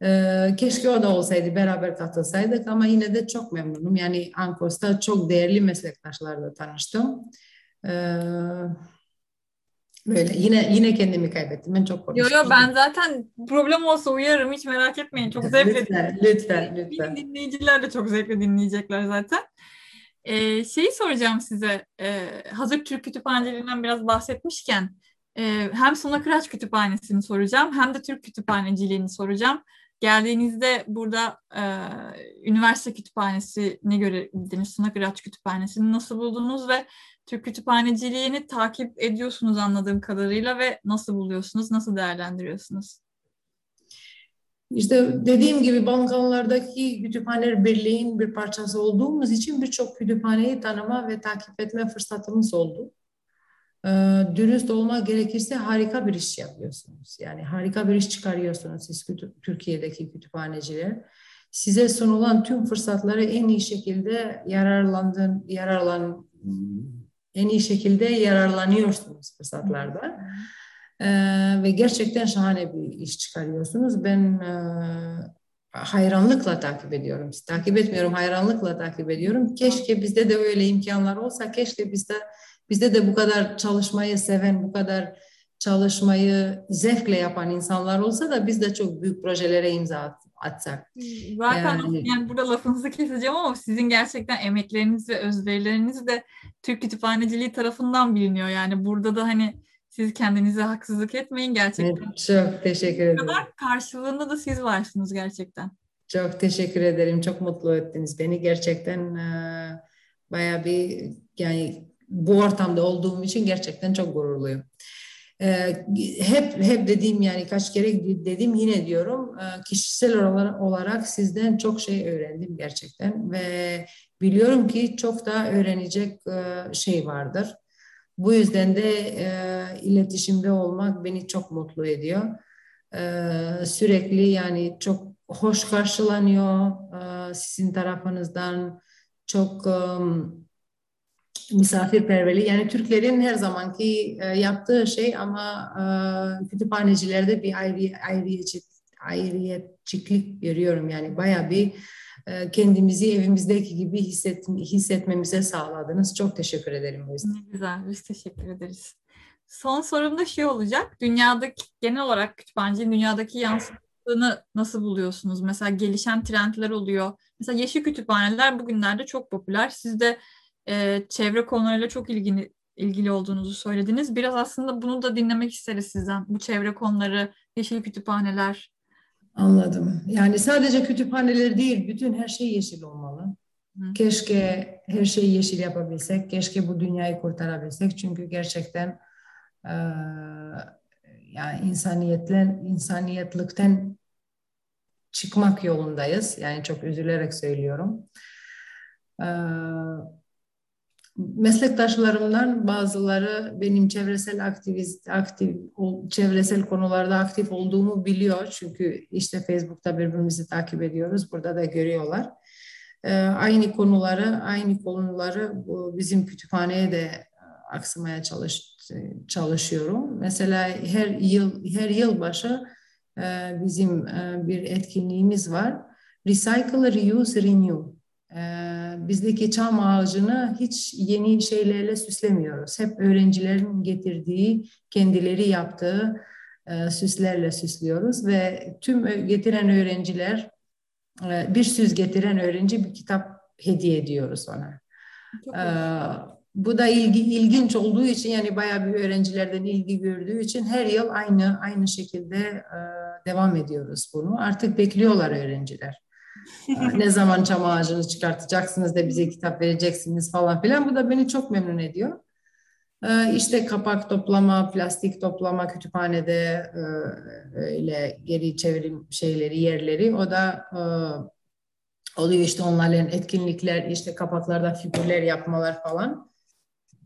Ee, keşke o da olsaydı, beraber katılsaydık ama yine de çok memnunum. Yani Ankos'ta çok değerli meslektaşlarla tanıştım. Ee, Böyle yine yine kendimi kaybettim. Ben çok konuştum. Yo yo ben zaten problem olsa uyarım hiç merak etmeyin. Çok zevkle lütfen, lütfen, lütfen. dinleyiciler de çok zevkle dinleyecekler zaten. Ee, şeyi soracağım size. Ee, hazır Türk kütüphanelerinden biraz bahsetmişken e, hem Sona Kıraç Kütüphanesi'ni soracağım hem de Türk kütüphaneciliğini soracağım. Geldiğinizde burada e, üniversite kütüphanesine göre bildiğiniz Sona Kıraç Kütüphanesi'ni nasıl buldunuz ve Türk kütüphaneciliğini takip ediyorsunuz anladığım kadarıyla ve nasıl buluyorsunuz, nasıl değerlendiriyorsunuz? İşte dediğim gibi Balkanlardaki Kütüphaneler Birliği'nin bir parçası olduğumuz için birçok kütüphaneyi tanıma ve takip etme fırsatımız oldu. Ee, dürüst olmak gerekirse harika bir iş yapıyorsunuz. Yani harika bir iş çıkarıyorsunuz siz Türkiye'deki kütüphaneciler. Size sunulan tüm fırsatları en iyi şekilde yararlandın, yararlan en iyi şekilde yararlanıyorsunuz fırsatlardan. Ee, ve gerçekten şahane bir iş çıkarıyorsunuz. Ben e, hayranlıkla takip ediyorum. Takip etmiyorum, hayranlıkla takip ediyorum. Keşke bizde de öyle imkanlar olsa, keşke bizde bizde de bu kadar çalışmayı seven, bu kadar çalışmayı zevkle yapan insanlar olsa da biz de çok büyük projelere imza atsak. Zaten yani, yani burada lafınızı keseceğim ama sizin gerçekten emekleriniz ve özverileriniz de Türk kütüphaneciliği tarafından biliniyor. Yani burada da hani siz kendinize haksızlık etmeyin gerçekten. Evet, çok teşekkür ederim. kadar karşılığında da siz varsınız gerçekten. Çok teşekkür ederim. Çok mutlu ettiniz beni. Gerçekten e, bayağı bir yani bu ortamda olduğum için gerçekten çok gururluyum. Ee, hep hep dediğim yani kaç kere dedim yine diyorum e, kişisel olarak sizden çok şey öğrendim gerçekten ve biliyorum ki çok da öğrenecek e, şey vardır. Bu yüzden de e, iletişimde olmak beni çok mutlu ediyor. Sürekli yani çok hoş karşılanıyor sizin tarafınızdan çok misafirperverliği yani Türklerin her zamanki e, yaptığı şey ama e, kütüphanecilerde bir ayrı, ayrıyetçilik, ayrıyetçilik görüyorum yani baya bir e, kendimizi evimizdeki gibi hisset, hissetmemize sağladınız. Çok teşekkür ederim bu yüzden. Ne güzel, biz teşekkür ederiz. Son sorum da şey olacak. Dünyadaki genel olarak kütüphaneciliğin dünyadaki yansıtını nasıl buluyorsunuz? Mesela gelişen trendler oluyor. Mesela yeşil kütüphaneler bugünlerde çok popüler. Siz de e, çevre konularıyla çok ilgili ilgili olduğunuzu söylediniz. Biraz aslında bunu da dinlemek isteriz sizden. Bu çevre konuları, yeşil kütüphaneler. Anladım. Yani sadece kütüphaneler değil, bütün her şey yeşil olmalı. Hı. Keşke her şeyi yeşil yapabilsek, keşke bu dünyayı kurtarabilsek. Çünkü gerçekten e, yani insaniyetle, insaniyetlikten çıkmak yolundayız. Yani çok üzülerek söylüyorum. Ee, meslektaşlarımdan bazıları benim çevresel aktivist, aktif, çevresel konularda aktif olduğumu biliyor. Çünkü işte Facebook'ta birbirimizi takip ediyoruz. Burada da görüyorlar. Ee, aynı konuları, aynı konuları bizim kütüphaneye de aksamaya çalış, çalışıyorum. Mesela her yıl her yıl başı e, bizim e, bir etkinliğimiz var. Recycle, Reuse, Renew ee, bizdeki çam ağacını hiç yeni şeylerle süslemiyoruz. Hep öğrencilerin getirdiği, kendileri yaptığı e, süslerle süslüyoruz ve tüm getiren öğrenciler e, bir söz getiren öğrenci bir kitap hediye ediyoruz ona. Çok ee, bu da ilgi ilginç olduğu için yani bayağı bir öğrencilerden ilgi gördüğü için her yıl aynı aynı şekilde e, devam ediyoruz bunu. Artık bekliyorlar öğrenciler. Ne zaman çam ağacını çıkartacaksınız da bize kitap vereceksiniz falan filan. Bu da beni çok memnun ediyor. Ee, işte kapak toplama, plastik toplama kütüphanede e, öyle geri çevirim şeyleri, yerleri. O da e, oluyor işte onların etkinlikler, işte kapaklarda figürler yapmalar falan.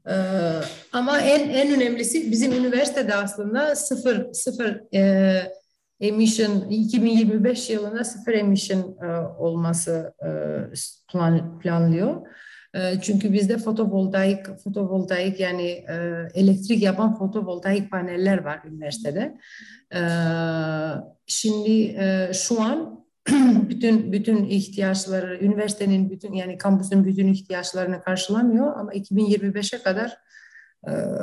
Ee, ama en en önemlisi bizim üniversitede aslında sıfır sıfır e, emission 2025 yılında sıfır emission e, olması e, plan, planlıyor. E, çünkü bizde fotovoltaik fotovoltaik yani elektrik yapan fotovoltaik paneller var üniversitede. Şimdi şu an bütün bütün ihtiyaçları üniversitenin bütün yani kampüsün bütün ihtiyaçlarını karşılamıyor ama 2025'e kadar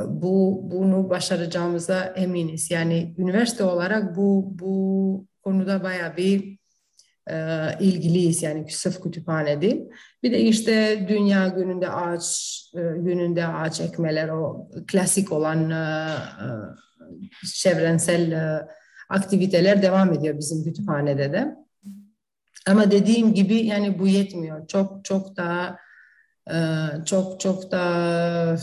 bu bunu başaracağımıza eminiz. Yani üniversite olarak bu bu konuda bayağı bir e, ilgiliyiz yani sırf kütüphane değil. Bir de işte Dünya Günü'nde ağaç e, gününde ağaç ekmeler o klasik olan e, e, çevrensel e, aktiviteler devam ediyor bizim kütüphanede de. Ama dediğim gibi yani bu yetmiyor. Çok çok daha e, çok çok daha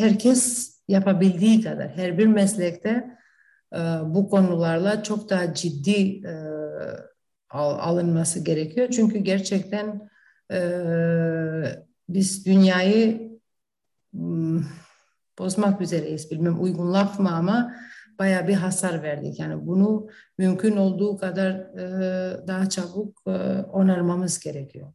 herkes yapabildiği kadar her bir meslekte e, bu konularla çok daha ciddi e, alınması gerekiyor. Çünkü gerçekten biz dünyayı bozmak üzereyiz. Bilmem uygun laf mı ama bayağı bir hasar verdik. Yani bunu mümkün olduğu kadar e, daha çabuk e, onarmamız gerekiyor.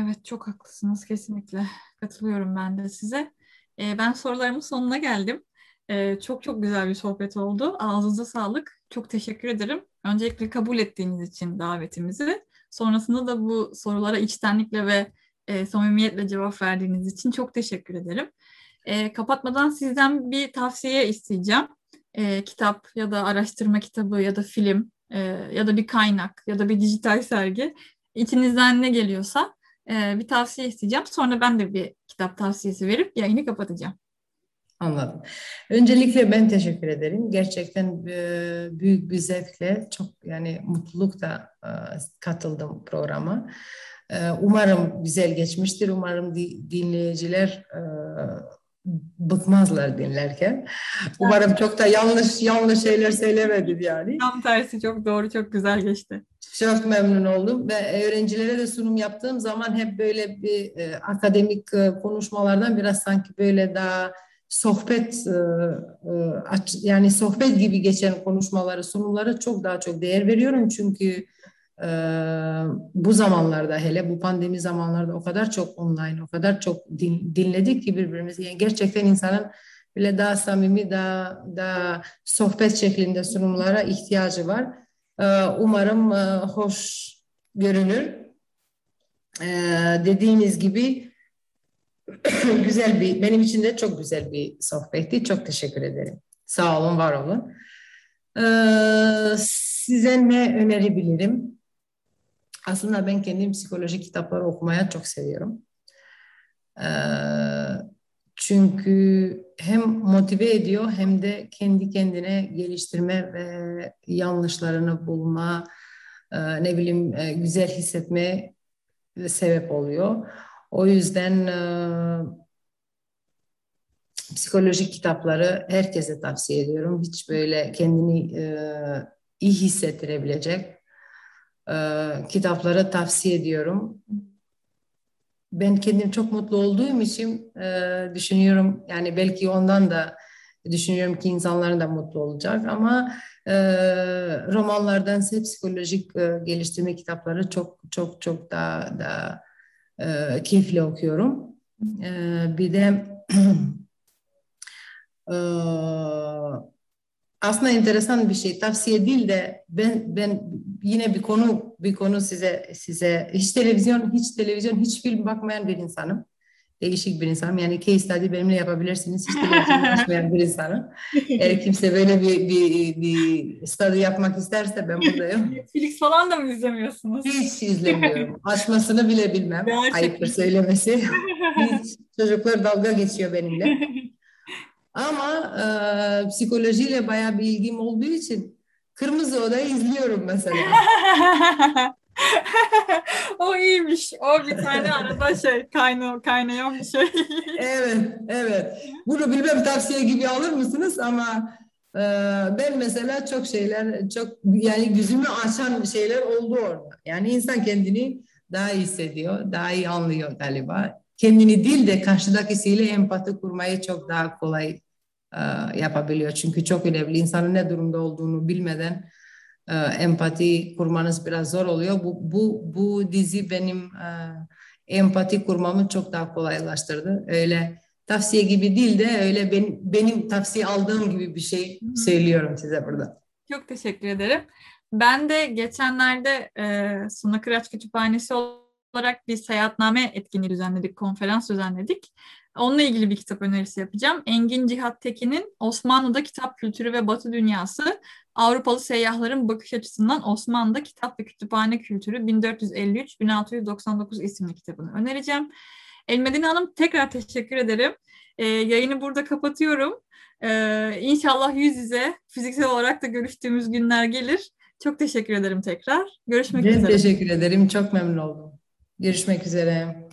Evet çok haklısınız kesinlikle. Katılıyorum ben de size. E, ben sorularımın sonuna geldim. E, çok çok güzel bir sohbet oldu. Ağzınıza sağlık. Çok teşekkür ederim. Öncelikle kabul ettiğiniz için davetimizi. Sonrasında da bu sorulara içtenlikle ve e, samimiyetle cevap verdiğiniz için çok teşekkür ederim. E, kapatmadan sizden bir tavsiye isteyeceğim kitap ya da araştırma kitabı ya da film e, ya da bir kaynak ya da bir dijital sergi içinizden ne geliyorsa e, bir tavsiye isteyeceğim. Sonra ben de bir kitap tavsiyesi verip yayını kapatacağım. Anladım. Öncelikle ben teşekkür ederim. Gerçekten e, büyük bir zevkle, çok yani mutlulukla e, katıldım programa. E, umarım güzel geçmiştir. Umarım dinleyiciler bıkmazlar dinlerken. Umarım çok da yanlış yanlış şeyler söylemedim yani. Tam tersi çok doğru, çok güzel geçti. Çok memnun oldum ve öğrencilere de sunum yaptığım zaman hep böyle bir e, akademik e, konuşmalardan biraz sanki böyle daha sohbet e, e, yani sohbet gibi geçen konuşmaları, sunumları çok daha çok değer veriyorum çünkü ee, bu zamanlarda hele bu pandemi zamanlarda o kadar çok online, o kadar çok din, dinledik ki birbirimizi. Yani gerçekten insanın bile daha samimi, daha, daha sohbet şeklinde sunumlara ihtiyacı var. Ee, umarım e, hoş görünür. Ee, dediğiniz gibi güzel bir, benim için de çok güzel bir sohbetti. Çok teşekkür ederim. Sağ olun, var olun. Ee, size ne önerebilirim? Aslında ben kendim psikoloji kitapları okumaya çok seviyorum. Ee, çünkü hem motive ediyor hem de kendi kendine geliştirme ve yanlışlarını bulma, e, ne bileyim e, güzel hissetme sebep oluyor. O yüzden e, psikolojik kitapları herkese tavsiye ediyorum. Hiç böyle kendini iyi hissettirebilecek kitapları tavsiye ediyorum. Ben kendim çok mutlu olduğum için e, düşünüyorum yani belki ondan da düşünüyorum ki insanların da mutlu olacak ama e, romanlardan psikolojik e, geliştirme kitapları çok çok çok daha da e, keyifli okuyorum. E, bir de e, aslında enteresan bir şey. Tavsiye değil de ben ben yine bir konu bir konu size size hiç televizyon hiç televizyon hiç film bakmayan bir insanım. değişik bir insanım. Yani case study benimle yapabilirsiniz. Hiç de bir insanım. Eğer kimse böyle bir, bir, bir study yapmak isterse ben buradayım. Netflix falan da mı izlemiyorsunuz? Hiç izlemiyorum. Açmasını bile bilmem. Gerçekten. Ayıptır söylemesi. Hiç. Çocuklar dalga geçiyor benimle. Ama e, psikolojiyle bayağı bir ilgim olduğu için Kırmızı Oda'yı izliyorum mesela. o iyiymiş. O bir tane arada şey kaynağı, kaynayan bir şey. evet, evet. Bunu bilmem tavsiye gibi alır mısınız ama e, ben mesela çok şeyler, çok yani gözümü açan şeyler oldu orada. Yani insan kendini daha iyi hissediyor, daha iyi anlıyor galiba. Kendini değil de karşıdakisiyle empati kurmayı çok daha kolay e, yapabiliyor. Çünkü çok önemli. İnsanın ne durumda olduğunu bilmeden e, empati kurmanız biraz zor oluyor. Bu, bu, bu dizi benim e, empati kurmamı çok daha kolaylaştırdı. Öyle tavsiye gibi değil de öyle ben, benim tavsiye aldığım gibi bir şey söylüyorum size burada. Çok teşekkür ederim. Ben de geçenlerde e, Suna Kıraç Kütüphanesi olarak bir seyahatname etkinliği düzenledik, konferans düzenledik. Onunla ilgili bir kitap önerisi yapacağım. Engin Cihat Tekin'in Osmanlı'da Kitap Kültürü ve Batı Dünyası Avrupalı Seyyahların Bakış Açısından Osmanlı'da Kitap ve Kütüphane Kültürü 1453-1699 isimli kitabını önereceğim. Elmedine Hanım tekrar teşekkür ederim. Ee, yayını burada kapatıyorum. Ee, inşallah yüz yüze fiziksel olarak da görüştüğümüz günler gelir. Çok teşekkür ederim tekrar. Görüşmek ben üzere. teşekkür ederim. Çok memnun oldum. Görüşmek üzere.